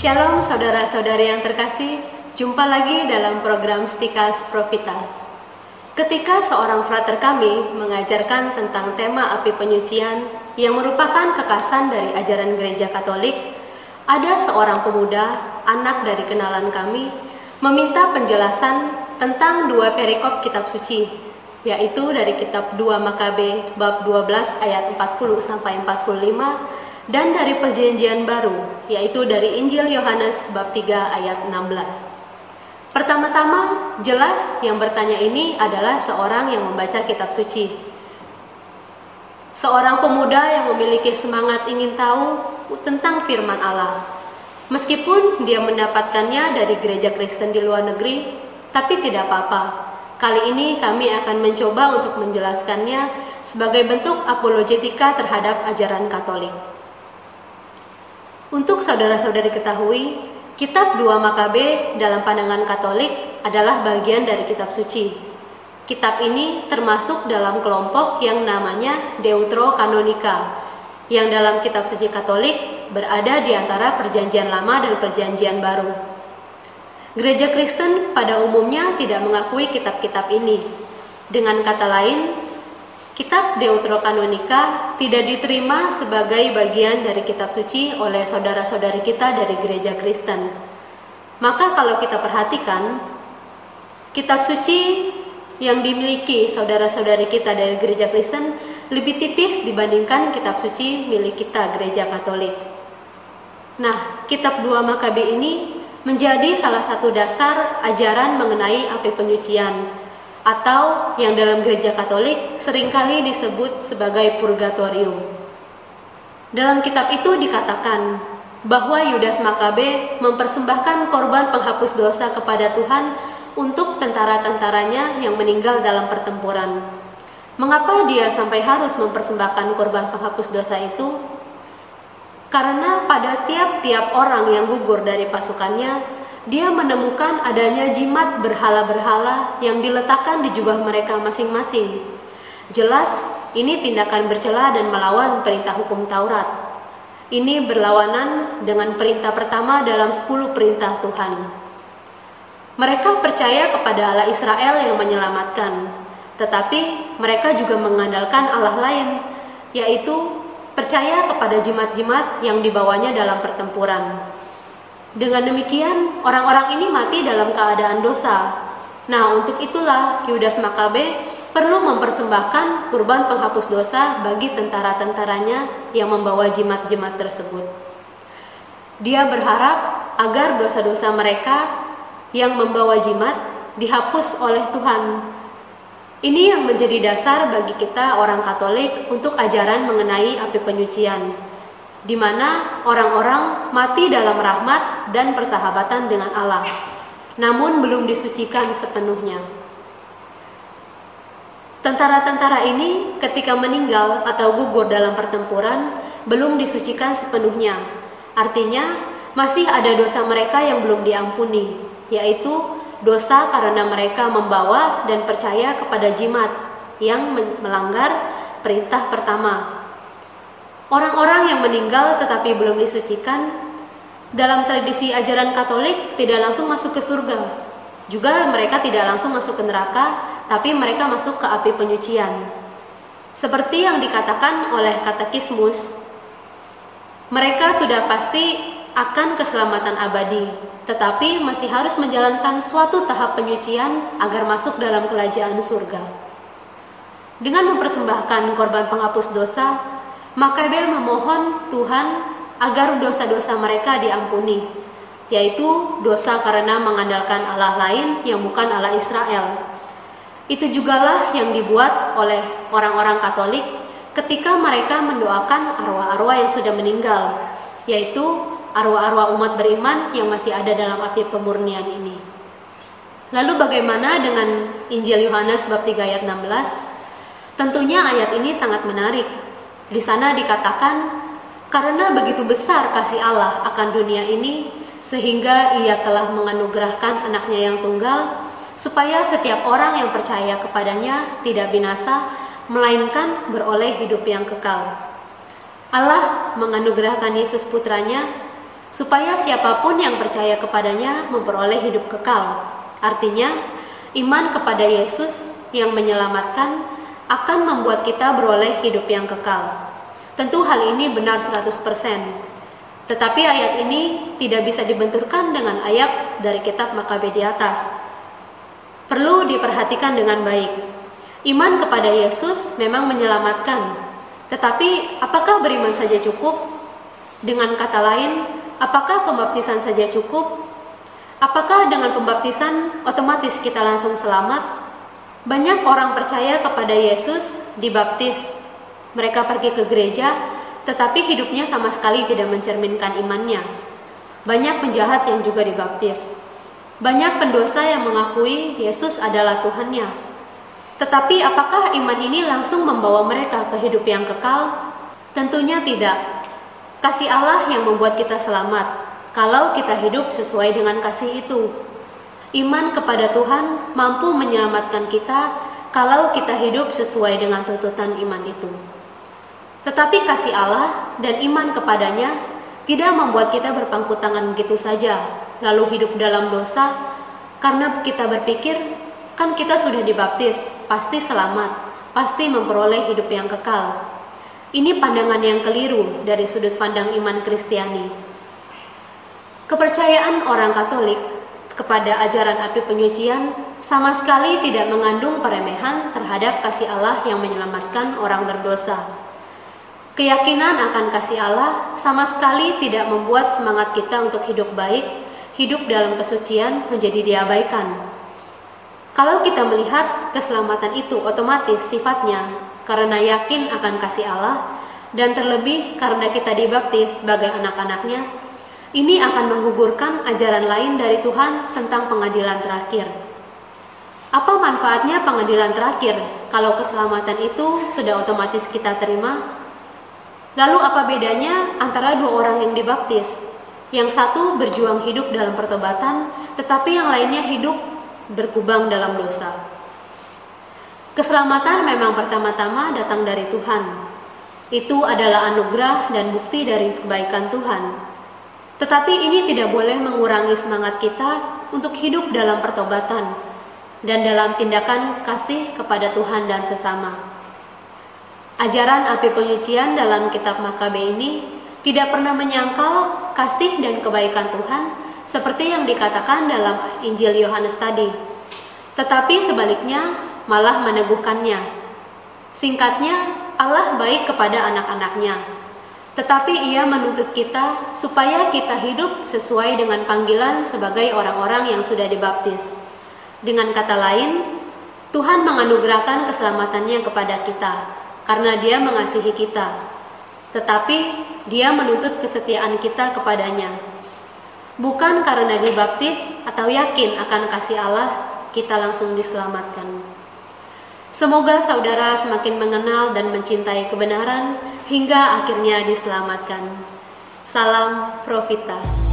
Shalom saudara-saudari yang terkasih, jumpa lagi dalam program Stikas Profita. Ketika seorang frater kami mengajarkan tentang tema api penyucian yang merupakan kekasan dari ajaran gereja Katolik, ada seorang pemuda, anak dari kenalan kami, meminta penjelasan tentang dua perikop kitab suci, yaitu dari kitab 2 Makabe bab 12 ayat 40 sampai 45 dan dari perjanjian baru, yaitu dari Injil Yohanes bab 3 ayat 16. Pertama-tama, jelas yang bertanya ini adalah seorang yang membaca kitab suci. Seorang pemuda yang memiliki semangat ingin tahu tentang firman Allah. Meskipun dia mendapatkannya dari gereja Kristen di luar negeri, tapi tidak apa-apa. Kali ini kami akan mencoba untuk menjelaskannya sebagai bentuk apologetika terhadap ajaran Katolik. Untuk saudara-saudari ketahui, kitab 2 Makabe dalam pandangan Katolik adalah bagian dari kitab suci. Kitab ini termasuk dalam kelompok yang namanya Deuterokanonika, yang dalam kitab suci Katolik berada di antara perjanjian lama dan perjanjian baru. Gereja Kristen pada umumnya tidak mengakui kitab-kitab ini. Dengan kata lain, Kitab Deuterokanonika tidak diterima sebagai bagian dari kitab suci oleh saudara-saudari kita dari gereja Kristen. Maka kalau kita perhatikan, kitab suci yang dimiliki saudara-saudari kita dari gereja Kristen lebih tipis dibandingkan kitab suci milik kita gereja Katolik. Nah, kitab dua Makabe ini menjadi salah satu dasar ajaran mengenai api penyucian atau yang dalam gereja Katolik sering kali disebut sebagai purgatorium. Dalam kitab itu dikatakan bahwa Yudas Makabe mempersembahkan korban penghapus dosa kepada Tuhan untuk tentara-tentaranya yang meninggal dalam pertempuran. Mengapa dia sampai harus mempersembahkan korban penghapus dosa itu? Karena pada tiap-tiap orang yang gugur dari pasukannya, dia menemukan adanya jimat berhala-berhala yang diletakkan di jubah mereka masing-masing. Jelas, ini tindakan bercela dan melawan perintah hukum Taurat. Ini berlawanan dengan perintah pertama dalam 10 perintah Tuhan. Mereka percaya kepada Allah Israel yang menyelamatkan, tetapi mereka juga mengandalkan Allah lain, yaitu percaya kepada jimat-jimat yang dibawanya dalam pertempuran. Dengan demikian, orang-orang ini mati dalam keadaan dosa. Nah, untuk itulah Yudas Makabe perlu mempersembahkan kurban penghapus dosa bagi tentara-tentaranya yang membawa jimat-jimat tersebut. Dia berharap agar dosa-dosa mereka yang membawa jimat dihapus oleh Tuhan. Ini yang menjadi dasar bagi kita orang Katolik untuk ajaran mengenai api penyucian di mana orang-orang mati dalam rahmat dan persahabatan dengan Allah, namun belum disucikan sepenuhnya. Tentara-tentara ini ketika meninggal atau gugur dalam pertempuran belum disucikan sepenuhnya. Artinya, masih ada dosa mereka yang belum diampuni, yaitu dosa karena mereka membawa dan percaya kepada jimat yang melanggar perintah pertama Orang-orang yang meninggal tetapi belum disucikan dalam tradisi ajaran Katolik tidak langsung masuk ke surga. Juga mereka tidak langsung masuk ke neraka, tapi mereka masuk ke api penyucian. Seperti yang dikatakan oleh katekismus, mereka sudah pasti akan keselamatan abadi, tetapi masih harus menjalankan suatu tahap penyucian agar masuk dalam kerajaan surga. Dengan mempersembahkan korban penghapus dosa, maka Abel memohon Tuhan agar dosa-dosa mereka diampuni, yaitu dosa karena mengandalkan Allah lain yang bukan Allah Israel. Itu jugalah yang dibuat oleh orang-orang Katolik ketika mereka mendoakan arwah-arwah yang sudah meninggal, yaitu arwah-arwah umat beriman yang masih ada dalam api pemurnian ini. Lalu bagaimana dengan Injil Yohanes bab 3 ayat 16? Tentunya ayat ini sangat menarik di sana dikatakan, karena begitu besar kasih Allah akan dunia ini, sehingga ia telah menganugerahkan anaknya yang tunggal, supaya setiap orang yang percaya kepadanya tidak binasa, melainkan beroleh hidup yang kekal. Allah menganugerahkan Yesus putranya supaya siapa pun yang percaya kepadanya memperoleh hidup kekal. Artinya, iman kepada Yesus yang menyelamatkan akan membuat kita beroleh hidup yang kekal. Tentu hal ini benar 100%. Tetapi ayat ini tidak bisa dibenturkan dengan ayat dari kitab Makabe di atas. Perlu diperhatikan dengan baik. Iman kepada Yesus memang menyelamatkan, tetapi apakah beriman saja cukup? Dengan kata lain, apakah pembaptisan saja cukup? Apakah dengan pembaptisan otomatis kita langsung selamat? Banyak orang percaya kepada Yesus dibaptis. Mereka pergi ke gereja, tetapi hidupnya sama sekali tidak mencerminkan imannya. Banyak penjahat yang juga dibaptis. Banyak pendosa yang mengakui Yesus adalah Tuhannya. Tetapi apakah iman ini langsung membawa mereka ke hidup yang kekal? Tentunya tidak. Kasih Allah yang membuat kita selamat kalau kita hidup sesuai dengan kasih itu. Iman kepada Tuhan mampu menyelamatkan kita kalau kita hidup sesuai dengan tuntutan iman itu. Tetapi kasih Allah dan iman kepadanya tidak membuat kita berpangku tangan begitu saja, lalu hidup dalam dosa, karena kita berpikir, kan kita sudah dibaptis, pasti selamat, pasti memperoleh hidup yang kekal. Ini pandangan yang keliru dari sudut pandang iman Kristiani. Kepercayaan orang Katolik kepada ajaran api penyucian sama sekali tidak mengandung peremehan terhadap kasih Allah yang menyelamatkan orang berdosa. Keyakinan akan kasih Allah sama sekali tidak membuat semangat kita untuk hidup baik, hidup dalam kesucian menjadi diabaikan. Kalau kita melihat keselamatan itu otomatis sifatnya karena yakin akan kasih Allah dan terlebih karena kita dibaptis sebagai anak-anaknya, ini akan menggugurkan ajaran lain dari Tuhan tentang pengadilan terakhir. Apa manfaatnya pengadilan terakhir kalau keselamatan itu sudah otomatis kita terima Lalu apa bedanya antara dua orang yang dibaptis? Yang satu berjuang hidup dalam pertobatan, tetapi yang lainnya hidup berkubang dalam dosa. Keselamatan memang pertama-tama datang dari Tuhan. Itu adalah anugerah dan bukti dari kebaikan Tuhan. Tetapi ini tidak boleh mengurangi semangat kita untuk hidup dalam pertobatan dan dalam tindakan kasih kepada Tuhan dan sesama. Ajaran api penyucian dalam kitab Makabe ini tidak pernah menyangkal kasih dan kebaikan Tuhan seperti yang dikatakan dalam Injil Yohanes tadi. Tetapi sebaliknya malah meneguhkannya. Singkatnya, Allah baik kepada anak-anaknya. Tetapi ia menuntut kita supaya kita hidup sesuai dengan panggilan sebagai orang-orang yang sudah dibaptis. Dengan kata lain, Tuhan menganugerahkan keselamatannya kepada kita karena Dia mengasihi kita, tetapi Dia menuntut kesetiaan kita kepadanya. Bukan karena dibaptis atau yakin akan kasih Allah, kita langsung diselamatkan. Semoga saudara semakin mengenal dan mencintai kebenaran hingga akhirnya diselamatkan. Salam Profita.